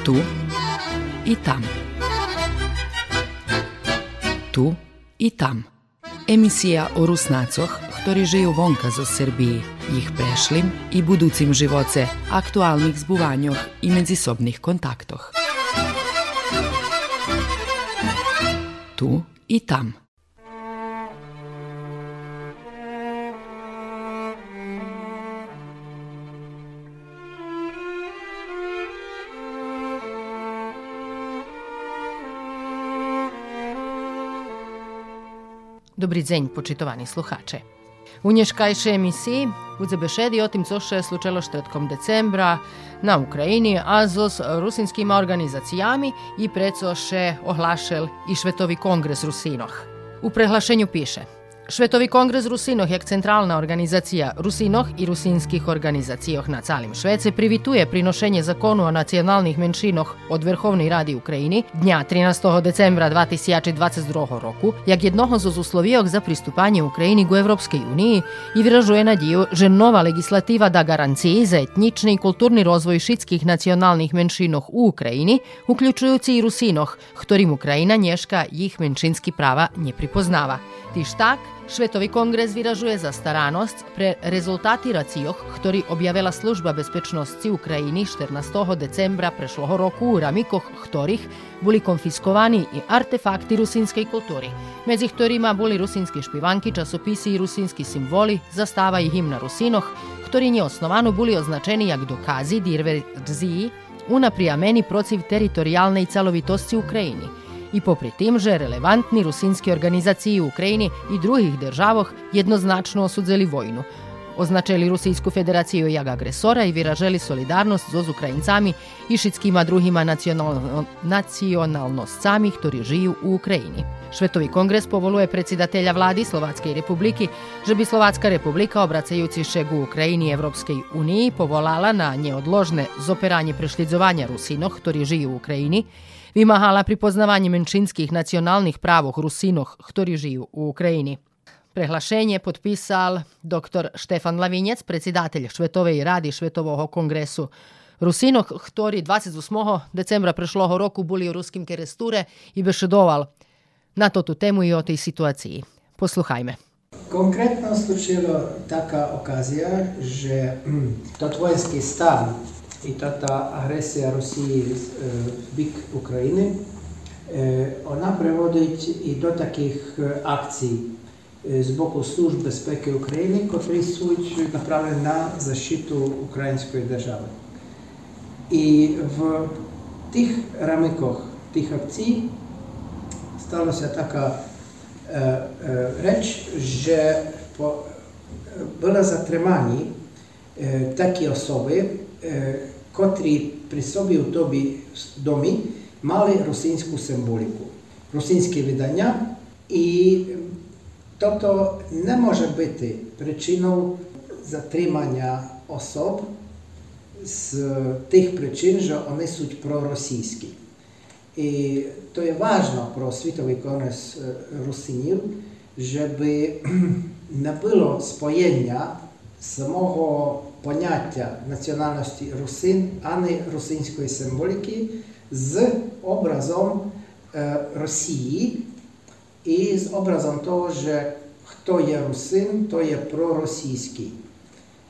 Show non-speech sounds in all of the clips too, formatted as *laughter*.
Tu i tam. Tu i tam. Emisija o Rusnacoh, ktorí žijú vonka zo Srbiji, ich prešlim i buducim živoce, aktualnih zbuvanjoh i međusobnih kontaktoh. Tu i tam. Dobri dzień, poczytowani słuchacze. U nješkajšej emisiji uzebešedi o tim što še slučelo decembra na Ukrajini, a zos rusinskima organizacijami i preco še ohlašel i švetovi kongres Rusinoh. U prehlašenju piše – Švetovi kongres Rusinoh jak centralna organizacija Rusinoh i rusinskih organizacijoh na calim Švece privituje prinošenje zakonu o nacionalnih menšinoh od Vrhovnej radi Ukrajini dnja 13. decembra 2022 roku, jak jednoho z uslovijog za pristupanje Ukrajini u Evropskej uniji i vyražuje nadiju, že nova legislativa da garanciji za etnični i kulturni rozvoj šitskih nacionalnih menšinoh u Ukrajini, uključujući i Rusinoh, ktorim Ukrajina nješka jih menšinski prava nje pripoznava. Tiž tak, Švetovi kongres vyražuje za staranosť pre rezultati racijoh, ktorý objavila služba bezpečnosti Ukrajini 14. decembra prešloho roku, u ramikoh ktorých boli konfiskovani i artefakti rusinskej kulturi, medzi ktorýma boli rusinski špivanki, časopisi i rusinski simboli, zastava i himna Rusinoh, ktorí neosnovano boli označeni jak dokazi diverziji unaprijameni protiv teritorijalnej celovitosti Ukrajini – i popri tim, že relevantni rusinski organizaciji u Ukrajini i drugih državoh jednoznačno osudzeli vojnu. Označili Rusijsku federaciju jak agresora i vyraželi solidarnost z Ukrajincami i šitskima druhima nacionalno, nacionalnoscami, ktorí žijú u Ukrajini. Švetový kongres povoluje predsjedatelja vladi Slovatskej republiky, že by Slovatská republika, obracajući šeg u Ukrajini i Evropskej uniji, povolala na neodložne zoperanje prešlidzovanja Rusinoh, ktorí žijú u Ukrajini, vymáhala pripoznavanje menšinskih nacionalnih pravoh Rusinoh, ktorí žijú u Ukrajini. Prehlašenje potpisal dr. Štefan Lavinjec, predsjedatelj Švetovej radi Švetovog kongresu Rusinoh, ktorý 28. decembra prešloho roku boli u ruskim keresture i bešedoval na to tu temu i o tej situaciji. Posluhajme. Konkretno slučilo taka okazija, že *clears throat* to vojenski stav i ta, ta agresija Rosiji v bik Ukrajiny, ona prevodiť i do takých akcij z boku služb bezpeki Ukrajiny, котрі суть направлені на защиту української держави. І в тих рамиках тих акцій сталася така е, е, реч, що були затримані е, такі особи, котрі при собі у тобі домі мали російську символіку, російське видання, і тобто не може бути причиною затримання особ з тих причин, що вони суть проросійські. І то є важливо про світовий конгрес русинів, щоб не було споєння самого поняття національності русин, а не русинської символіки з образом Росії і з образом того, що хто є русин, то є проросійський.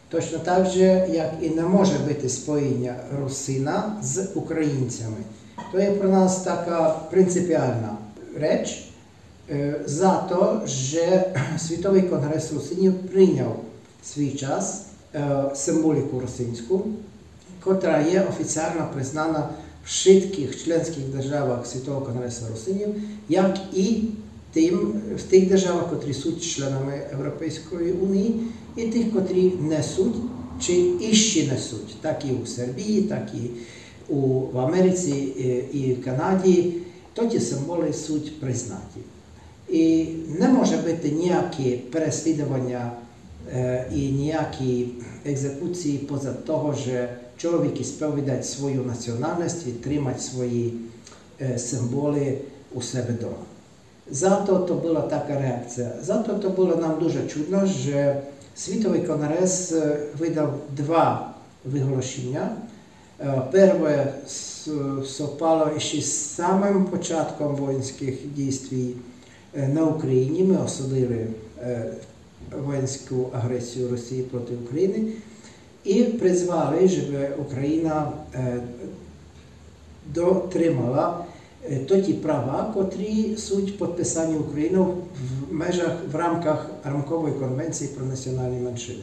Точно так же, як і не може бути споєння русина з українцями. То є про нас така принципіальна реч за те, що *clears throat* Світовий конгрес русинів прийняв свій час символіку російську, котра є офіційно признана в всіх членських державах Світового конгресу русинів, як і в тих державах, котрі суть членами Європейської унії, і тих, котрі несуть чи іще несуть, так і у Сербії, так і в Америці і в Канаді, то ті символи суть признаті. І не може бути ніякі переслідування і ніякі екзекуції поза того, що чоловік сповідає свою національність і тримать свої символи у себе вдома. Зато то була така реакція. Зато то було нам дуже чудно, що Світовий конгрес видав два виголошення. Перше совпало ще з самим початком воїнських дій на Україні. Ми осудили воєнську агресію Росії проти України і призвали, щоб Україна дотримала тоді права, котрі суть підписані Україною в межах в рамках рамкової конвенції про національні меншини.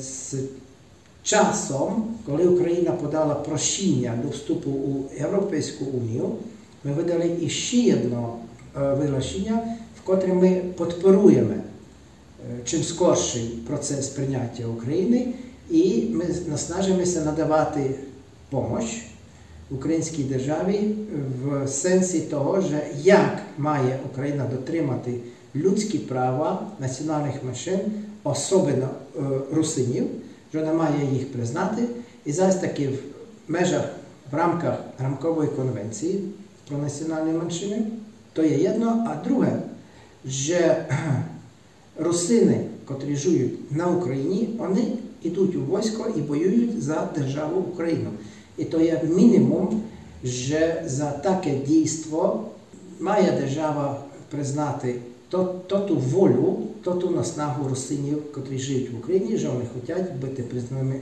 З часом, коли Україна подала прощення до вступу у Європейську Унію, ми видали іще одне виглашення, в котрі ми підпоруємо чим скорший процес прийняття України, і ми наснажимося надавати допомогу українській державі в сенсі того, що як має Україна дотримати людські права національних меншин, особливо русинів, що не має їх признати, і зараз таки в межах в рамках рамкової конвенції про національні меншини, то є одно, а друге, що русини, котрі живуть на Україні, вони йдуть у військо і воюють за державу Україну. І то як мінімум, що за таке дійство має держава признати то, то ту волю, то ту наснагу русинів, котрі живуть в Україні, що вони хочуть бути признаними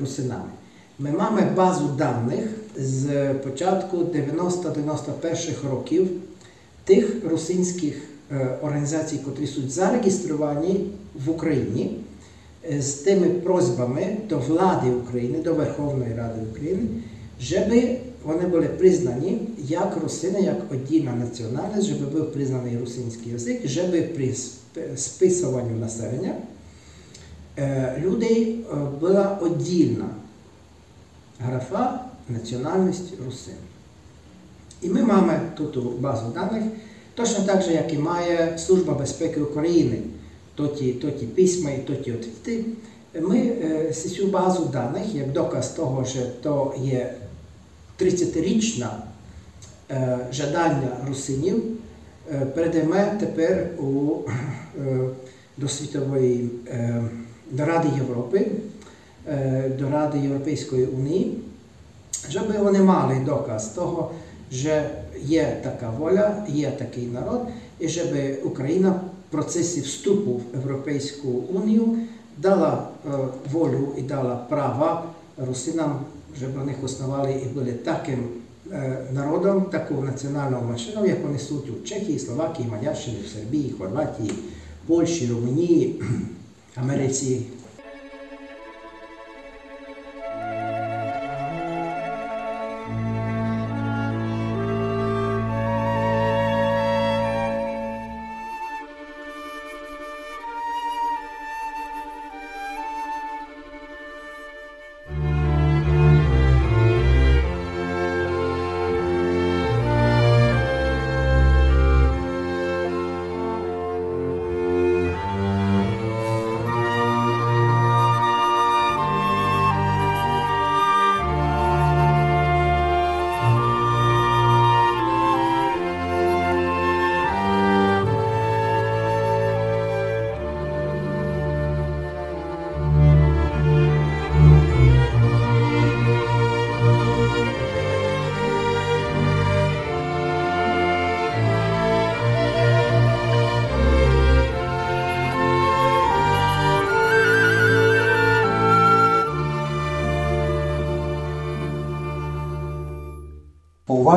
русинами. Ми маємо базу даних з початку 90-91 років тих русинських організацій, котрі суть зареєстровані в Україні з тими просьбами до влади України, до Верховної Ради України, щоб вони були признані як русини, як одільна національність, щоб був признаний русинський язик, щоб при списуванні населення людей була одільна графа національність русин. І ми маємо тут базу даних, точно так же, як і має Служба безпеки України. То ті, то ті письма і то ті відповіді, ми цю базу даних, як доказ того, що то є 30-річне жадання русинів, передаємо тепер у, до Світової до Ради Європи, до Ради Європейської Унії, щоб вони мали доказ того, що є така воля, є такий народ, і щоб Україна в процесі вступу в Європейську Унію дала волю і дала права русинам, щоб вони основали і були таким народом, такою національною машиною, як вони суть у Чехії, Словакії, Мадярщині, Сербії, Хорватії, Польщі, Румунії, Америці.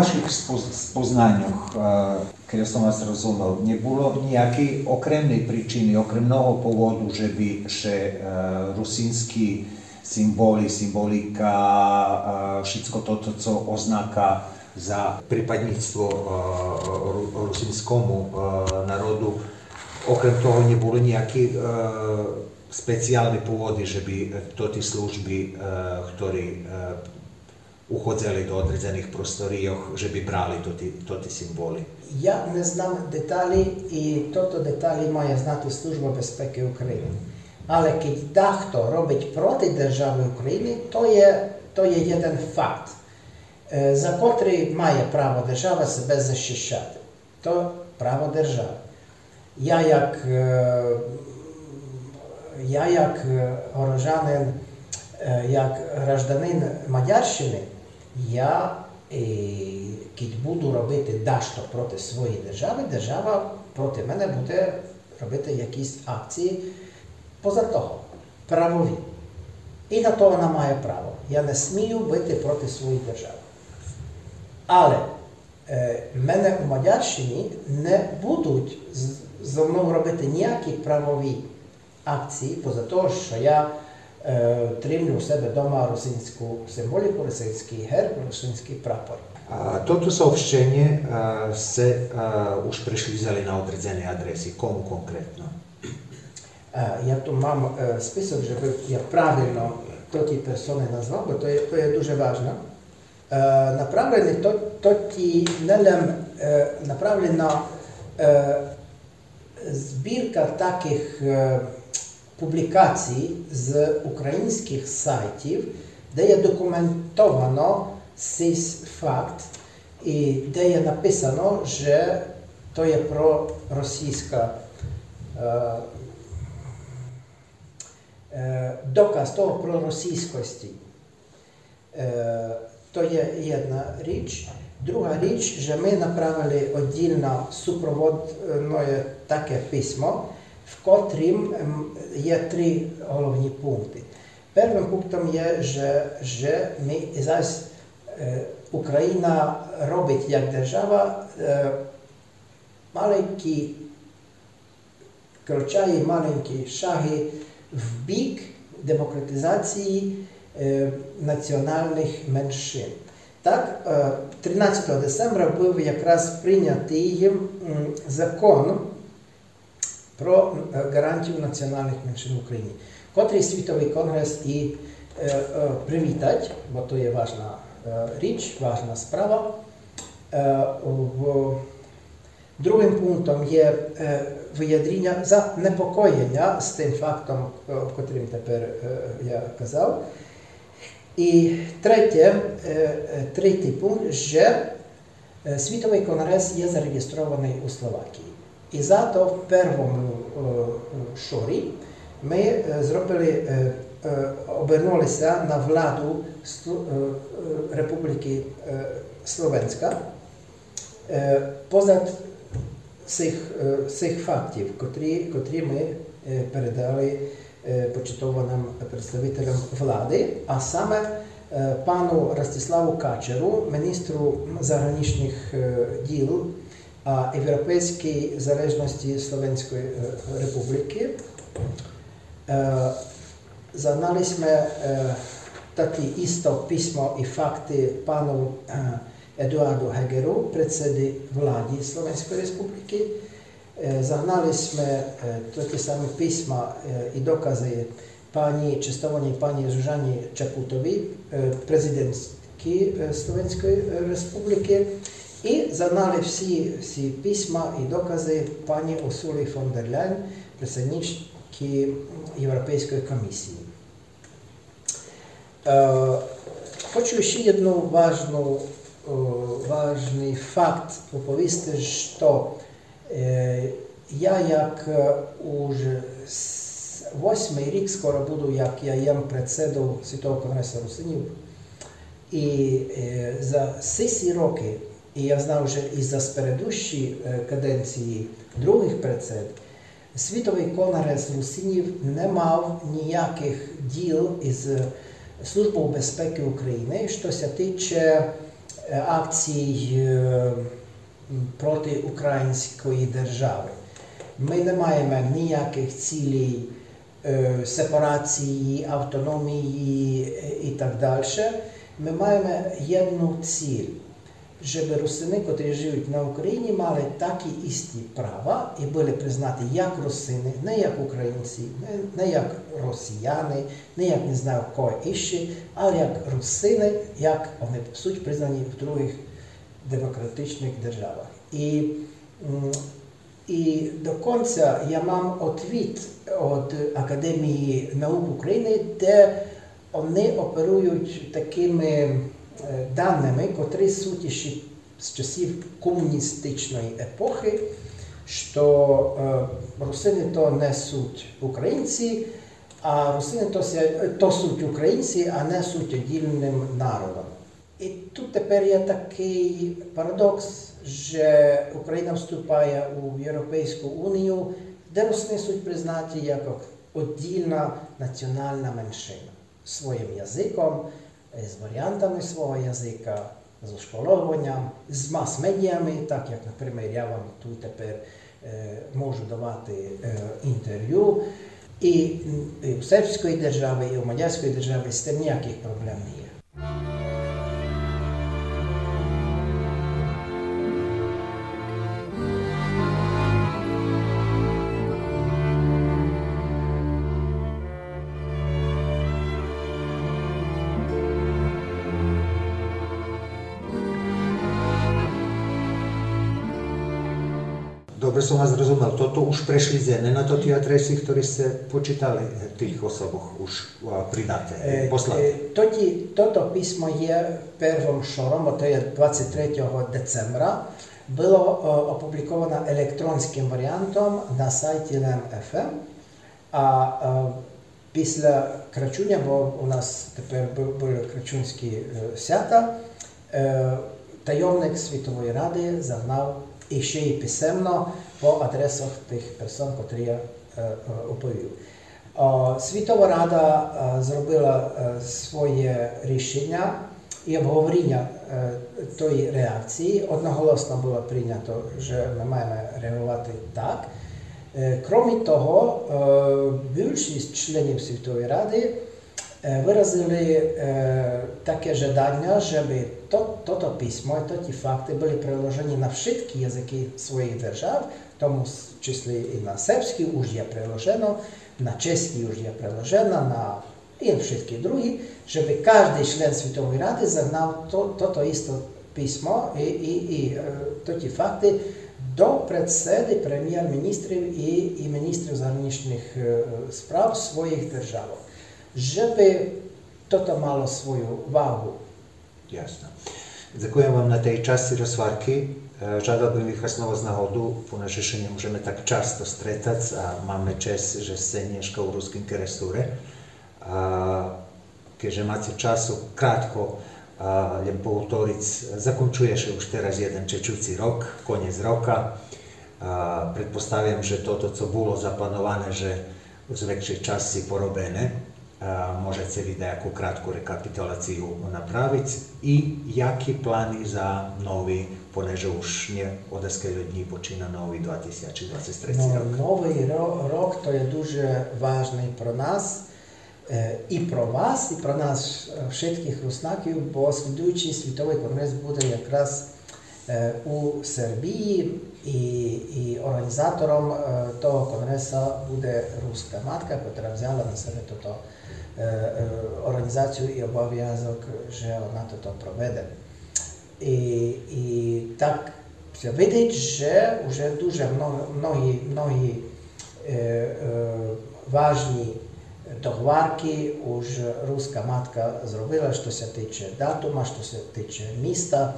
Vašich spoznanjah, ker som vas razumel, nie było nejakej okremnej príčiny, okremného povodu, že by še rusínsky symboli, symbolika, všetko toto, co oznaka za pripadníctvo rusínskému národu, okrem toho neboli nejaké speciálne povody, že by to tie služby, ktorí uchodzili do određenih prostorija, že bi brali toti, toti simboli. Ja ne znam detalji i toto detalji mає знати Служба безпеки України. Але keď дехто робить проти держави України, то є, то є один факт, за котрий має право держава себе захищати. То право держави. Я як, я як горожанин як гражданин Мадярщини, я, коли буду робити дещо проти своєї держави, держава проти мене буде робити якісь акції поза того, правові. І на то вона має право. Я не смію бити проти своєї держави. Але е, мене у Мадярщині не будуть зо мною робити ніякі правові акції, поза того, що я е, тримлю у себе вдома російську символіку, російський герб, російський прапор. Toto saopštenie ste už prišli na odredzené adresy. Komu konkrétno? Я тут мам список, щоб я правильно тоті персони назвав, бо то є, то є дуже важливо. Направлений то, тоті нелем направлена збірка таких публікацій з українських сайтів, де є документовано цей факт, і де є написано, що то є про російська dokaz toho prorosijskosti. To je jedna rič. Druga rič, že my napravili oddělno supроводно je také pismo, v kotrým je tři hlavní punkty. Prvým punktem je, že, že my zase Ukrajina robить jak держава маленькі крочаї, маленькі шаги в бік демократизації е, національних меншин. Так, 13 е, декабря був якраз прийнятий закон про е, гарантію національних меншин в Україні, котрий світовий конгрес і привітать, бо то є важна річ, важна справа. Другим пунктом є виядріння занепокоєння з тим фактом, котрим тепер я казав. І третє, третій пункт, що Світовий конгрес є зареєстрований у Словакії. І зато в першому шорі ми зробили, обернулися на владу Республіки Словенська. Позад цих цих фактів, котрі, котрі ми передали почитованим представителям влади, а саме пану Ростиславу Качеру, міністру заграничних діл Європейської залежності Словенської Республіки. Zaznaliśmy takie isto pismo i fakty panu Eduardu Hegeru, predsedy władzy Słoweńskiej Republiki. Zagnaliśmy takie same pisma i dokazy pani Czystowani pani Zuzani Czeputowi, prezydentki Słoweńskiej Republiki. I zagnali всі, всі письма і докази пані Урсули фон дер Ляйн, представнички Європейської комісії. Хочу ще одну важну ważny fakt opowiasty, że ja jak już восьмий рік скоро буду, як я єм председу Світового конгресу русинів. І е, за ці роки, і я знав, що і за спередущі каденції других председ, Світовий конгрес русинів не мав ніяких діл із Службою безпеки України, що ся тиче акцій проти української держави. Ми не маємо ніяких цілей сепарації, автономії і так далі. Ми маємо одну ціль, щоб русини, які живуть на Україні, мали такі істі права і були признаті як русини, не як українці, не як росіяни, не як не знаю кого іще, але як русини, як вони суть признані в других демократичних державах. І і до кінця я мам відповідь від Академії наук України, де вони оперують такими даними, котрі суті з часів комуністичної епохи, що русини то не суть українці, а русини то, то суть українці, а не суть одільним народом. І тут тепер є такий парадокс, що Україна вступає у Європейську унію, де русини суть признаті як одільна національна меншина своїм язиком, з варіантами свого язика, з ошколовуванням, з мас-медіями, так як, наприклад, я вам тут тепер можу давати інтерв'ю. І, і у сербської держави, і у мадярської держави з тим ніяких проблем не є. Toto už prešli zene na to tie adresy, ktoré ste počítali tých osoboch už pridáte, poslali. Е, Тоді, тото письмо є первим шором, то є 23 децембра, було опубліковано електронським варіантом на сайті LMFM, а після Крачуня, бо у нас тепер були крачунські свята, tajomnik Світової Ради загнав і ще й писемно по адресах тих персон, котрі я оповів. Світова Рада зробила своє рішення і обговорення тої реакції. Одноголосно було прийнято, що ми маємо реагувати так. Крім того, більшість членів Світової Ради żądania, żeby to, to, to pismo i to ci fakty byli przełożeni na wszystkie języki swoich держав, w числі na serbski już je przełożono, na czeski już je przełożono, na i wszystkie drugie, żeby każdy człon Światowej Rady zagnał to, to, to isto pismo i, i, i to ci fakty do predsedy premier ministrów i, i ministrów zagranicznych spraw swoich держав. żeby toto malo svoju váhu. Jasno. Ďakujem vám na tej časti rozvarky. Bych vás znovu z náhodu, ponieważ še nie możemy tak často stretať a máme čas, že ste dneska u Ruským keresture. A keďže máte času krátko, len poutoric, zakončuješ už teraz jeden čečúci rok, koniec roka. A predpostavím, že toto, co bolo zaplánované, že z väčšej časti porobené, možete vi nejakú krátku rekapituláciu napraviť i jakie plány za novi, poneže už nie od dní počína новий 2023 no, rok. Новий рок то є дуже важний про нас, і про вас, і про нас всіх руснаків, бо слідуючий світовий конгрес буде якраз у Сербії, і, і організатором того конгресу буде руська матка, яка взяла на себе toto organizaciju i obawiązek, że ona to, to i tak się widać, że już дуже mnogi, mnogi e, e, ważni dochwarki już ruska matka zrobiła, co się tyczy datuma, co się tyczy miejsca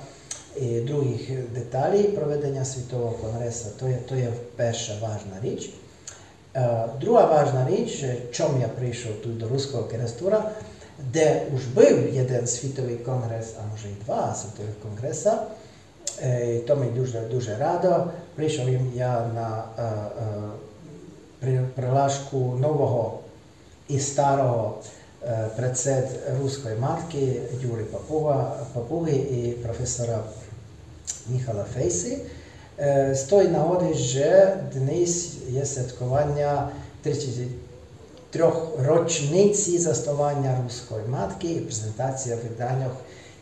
i drugich detali проведення Світового конгресу. To je, to je перша важна річ. Друга важна річ, чому я прийшов тут до Руського керестура, де już był jeden światowy kongres, a może i dwa światowych kongresa, i to mi duże, duże rado. Prišao ja na prelašku nového i starého predsed ruskoj matky Juri Papova, Papugi i profesora Mihala Fejsi. З тої нагоди, що Денис є святкування 30 трьох річниці заснування руської матки і презентація в виданнях,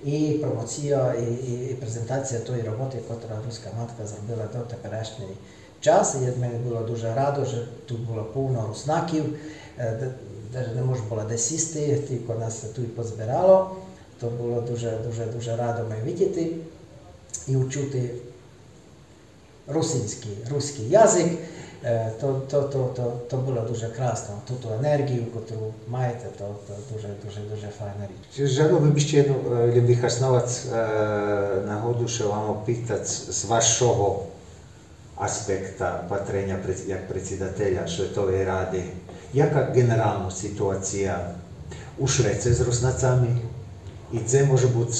і промоція, і, і, і презентація тої роботи, яку руська матка зробила до теперішнього час. І мене було дуже радо, що тут було повно руснаків, е, навіть не можна було де сісти, тільки нас тут позбирало. То було дуже, дуже, дуже радо мене бачити і учути русинський, руський язик то, то, то, то, то було дуже красно. Ту, ту енергію, яку маєте, то, то дуже, дуже, дуже файна річ. Želio bi jednu, bih vas novac нагоду, що вам опитати з вашого аспекта патрення як председателя Святої Ради Jaka generalna sytuacja u Szwecji z Rusnacami i gdzie może być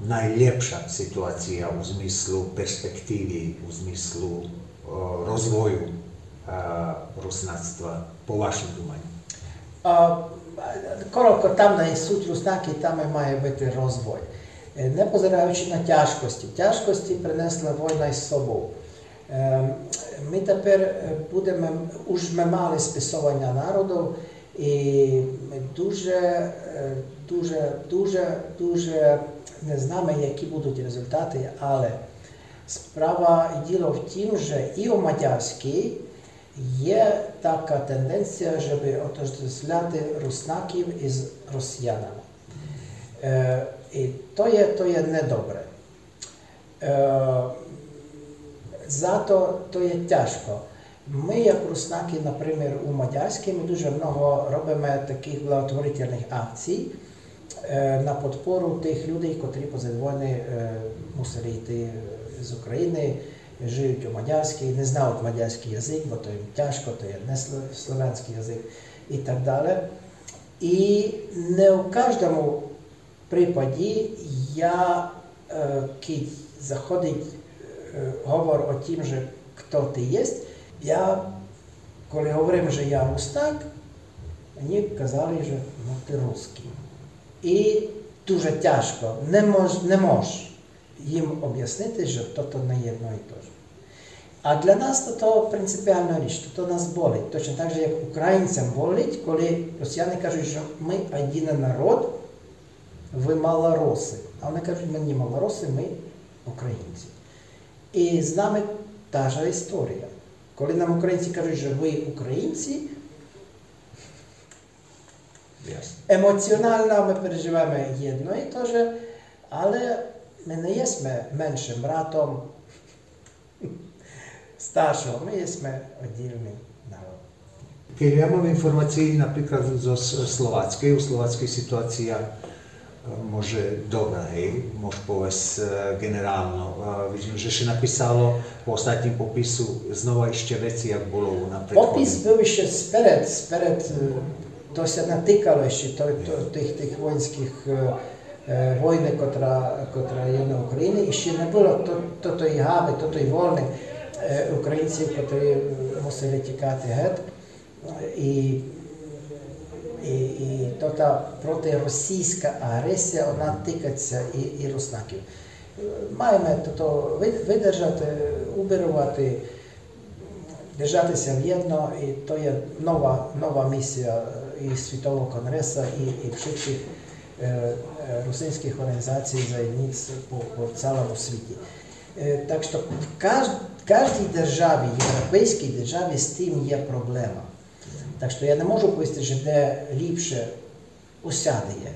uh, najlepsza sytuacja w zmyslu perspektywy, w zmyslu uh, rozwoju uh, rusnactwa po waszym думанню? Коротко, там на суть Руснаки, там і має бути розвой. Не позираючи на тяжкості. Тяжкості принесла війна із собою. Ми тепер будемо, уж ми мали списування народу, і ми дуже, дуже, дуже, дуже не знаємо, які будуть результати, але справа і діло в тім, що і у Мадярській є така тенденція, щоб отождествляти руснаків із росіянами. І то є, то є недобре. Зато то є тяжко. Ми, як руснаки, наприклад, у Мадярській, ми дуже много робимо таких благотворительних акцій на підпору тих людей, котрі поза війни мусили йти з України, живуть у Мадярській, не знають мадярський язик, бо то їм тяжко, то є не слов'янський язик і так далі. І не в кожному припаді я, коли заходить говор о тім, що хто ти є, я, коли говорив, що я рустак, мені казали, що ну, ти русський. І дуже тяжко, не мож, не мож їм об'яснити, що то, то не є одно і те ж. А для нас то, то принципіальна річ, то, то нас болить. Точно так же, як українцям болить, коли росіяни кажуть, що ми один народ, ви малороси. А вони кажуть, ми не малороси, ми українці. І з нами та ж історія. Коли нам українці кажуть, що ви українці, емоціонально ми переживаємо єдно і те же, але ми не є меншим братом старшого, ми є віддільний народ. Keď ja mám informácie napríklad zo Slováckej, u Slováckej situácia może dobra, hej, może povedz e, generalno. Widzimy, e, że się napisało po ostatnim popisu znowu jeszcze rzeczy, jak było na predchodnim. Popis był jeszcze spred, spred, to się natykalo jeszcze to, to, tych, tych wojenskich e, vojne, kotra, kotra je na Ukrajini, ještě nebylo to, toto i hábe, toto i volné. E, Ukrajinci, kteří museli těkat hned, i І і, то та протиросійська агресія, вона тикається і, і руснаків. Маємо то, видержати, уберувати, держатися в'єдно, і то є нова, нова місія і Світового конгресу, і, і всіх е, русинських організацій заєдниць по, по цілому світі. Е, так що в кожній державі, європейській державі з тим є проблема. Так що я не можу повісти, що де ліпше осядає.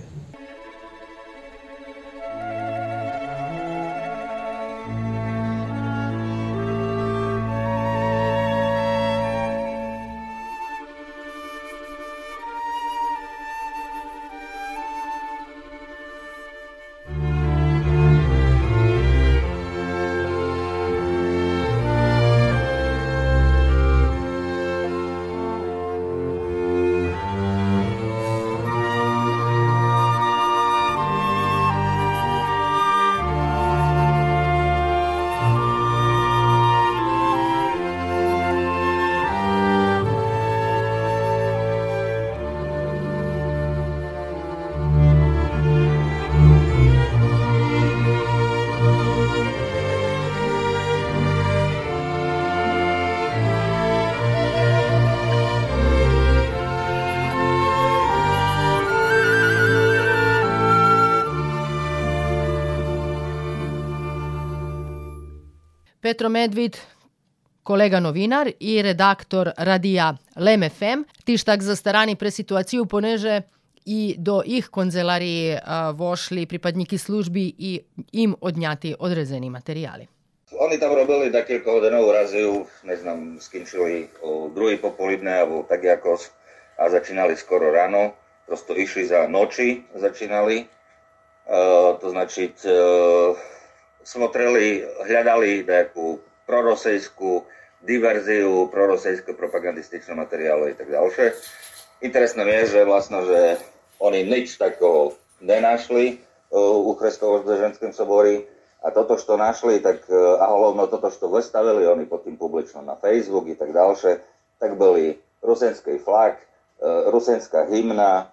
Petro Medvid, kolega novinar i redaktor radija Lem FM, tiž tak zastarani pre situaciju, poneže i do ih konzelariji vošli pripadniki službi i im odňati odrezeni materijali. Oni tam robili takýko hodinov raziu, neznám, skončili o druhý popoludne alebo tak ako a začínali skoro ráno. Prosto išli za noči, začínali. Uh, to značiť, uh, smotreli, hľadali nejakú prorosejskú diverziu, prorosejské propagandističné materiály a tak ďalšie. Interesné je, že vlastne, že oni nič takého nenašli u Chrestovo v ženském sobori a toto, čo našli, tak a hlavno toto, čo vystavili oni pod tým publično na Facebook i tak ďalšie, tak boli rusenský flag, rusenská hymna,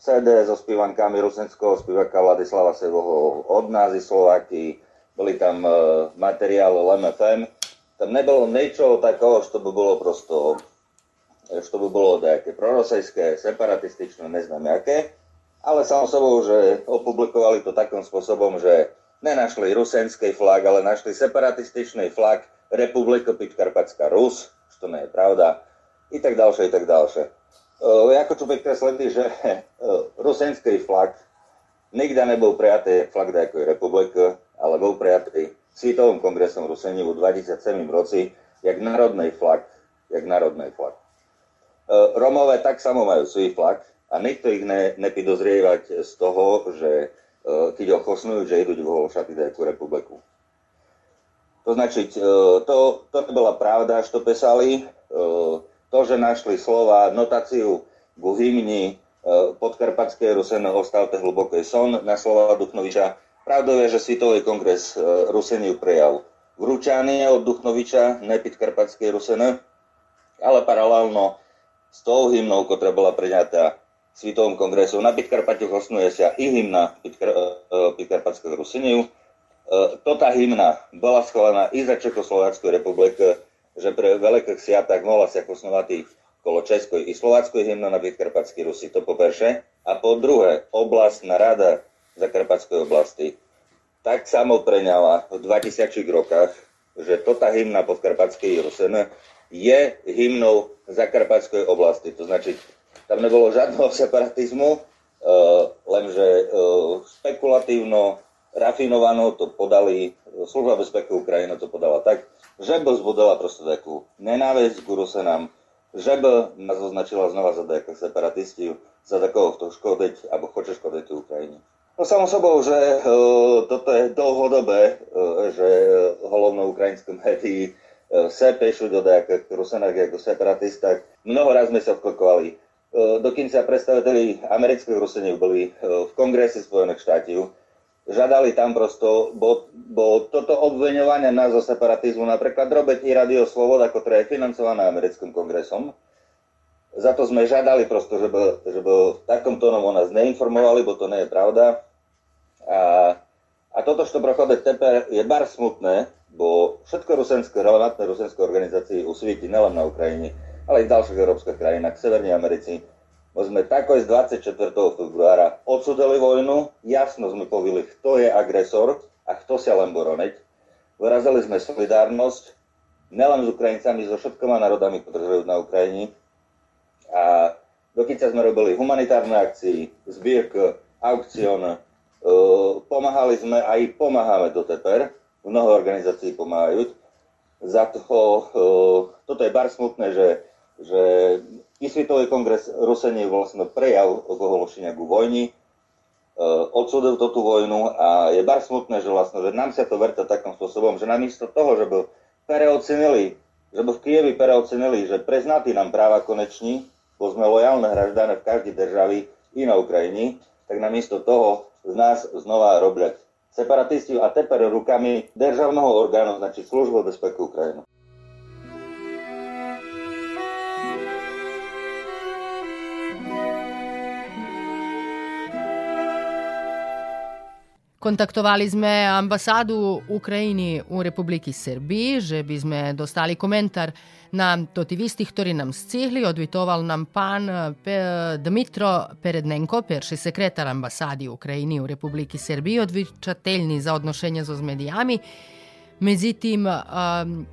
CD so spívankami rusenského spívaka Vladislava Sevoho od nás i Slováky, boli tam materiály LMFM, tam nebolo niečo takého, čo by bolo prosto što by bolo nejaké prorosejské, separatističné, neznám aké, ale samo sobou, že opublikovali to takým spôsobom, že nenašli rusenský flag, ale našli separatističný flag Republika Pitkarpatská Rus, čo nie je pravda, i tak ďalšie, i tak ďalšie. E, ako človek kreslili, že *laughs* e, rusenský flag nikdy nebol prijatý flag nejakej republiky, ale bol prijatý Svitovom kongresom Rusení v 27. roci, jak národný flag, jak národný flag. E, Romové tak samo majú svoj flag a nikto ich ne, nepidozrievať z toho, že e, keď ho že idú vo Šatidajku republiku. To znači, to, to nebola pravda, što pesali. To, že našli slova, notáciu ku hymni podkarpatské Rusene ostavte hluboký son na slova Duchnoviča. Pravdou je, že Svitový kongres Ruseniu prejav vručanie od Duchnoviča, ne podkarpatské Rusene, ale paralelno s tou hymnou, ktorá bola prijatá Svitovom kongresu. Na Pitkarpate hostnuje sa i hymna Pitkar, Pitkarpatského Rusiniu. Uh, tota hymna bola schválená i za Čekoslovácku republiku, že pre veľkých sviatách mohla sa hosnovať kolo Českoj i Slováckoj hymna na Pitkarpatský Rusi, to po perše. A po druhé, oblastná rada Zakarpatskej oblasti tak samo preňala v 2000 rokách, že tota hymna podkarpatskej Rusene je hymnou Zakarpatskej oblasti. To znači, tam nebolo žiadneho separatizmu, uh, lenže uh, spekulatívno, rafinovano to podali, služba bezpeky Ukrajina to podala tak, že by zbudila prosto takú nenávisť k Rusenám, že by nás označila znova za takých separatistov, za takého, kto škodiť, alebo chce škodiť Ukrajine. No samo sobou, že uh, toto je dlhodobé, uh, že hlavnou ukrajinskou médií se pešli do nejakých Rusanách ako separatistách. Mnoho raz sme sa vklokovali. Dokonca predstaviteľi amerických Rusenov boli v kongrese Spojených štátov. Žadali tam prosto, bo, bo toto obveňovanie nás zo separatizmu, napríklad robiť i Radio Sloboda, ktoré je financované americkým kongresom. Za to sme žadali prosto, že by, že by v takom tónom o nás neinformovali, bo to nie je pravda. A, a toto, čo prochodí teper, je bar smutné, bo všetko rusenské, relevantné rusenské organizácie usvieti nielen na Ukrajine, ale aj v ďalších európskych krajinách, v Severnej Americi. Sme tako z 24. februára odsudili vojnu, jasno sme povili, kto je agresor a kto sa len boroneť. Vyrazili sme solidárnosť nielen s Ukrajincami, so všetkými národami, ktorí žijú na Ukrajine. A dokonca sme robili humanitárne akcie, zbierk, aukcion, pomáhali sme a i pomáhame do teper mnoho organizácií pomáhajú. Za to, toto je bar smutné, že, že i Svetový kongres Rusenie vlastne prejav ohološenia ku vojni, odsudil to tú vojnu a je bar smutné, že vlastne, že nám sa to verta takým spôsobom, že namiesto toho, že by pereocenili, že by v Kievi pereocenili, že preznatí nám práva koneční, bo sme lojálne hraždané v každej državi i na Ukrajini, tak namiesto toho z nás znova robiať separatisti a teper rukami državného orgánu, znači službu bezpeky Ukrajiny. Kontaktovali sme ambasadu Ukrajini u Republiki Srbiji, že by sme dostali komentar na toti istih, ktorí nám stihli. Odvitoval nam pan Dmitro Perednenko, perši sekretar ambasadi Ukrajini u Republiki Srbiji, odvičateljni za odnošenja z medijami. Međutim,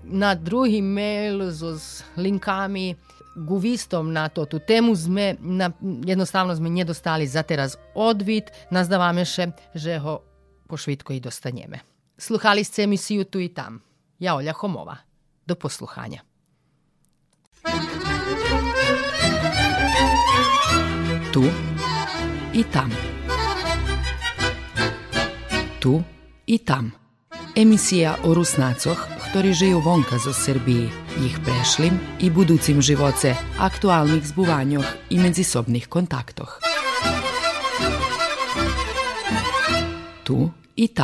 na drugi mail z linkami guvistom na to tu temu sme, na, jednostavno sme nedostali za teraz odvid. Nazdávame še, že ho pošvitko i dostanjeme. Sluhali ste emisiju Tu i tam. Ja Olja Homova. Do posluhanja. Tu i tam. Tu i tam. Emisija o Rusnacoch, ktorí žijú vonka zo Srbiji, ich prešlim i buducim živoce, aktualnih zbuvanjoh i međusobnih kontaktoh. Tu i tam.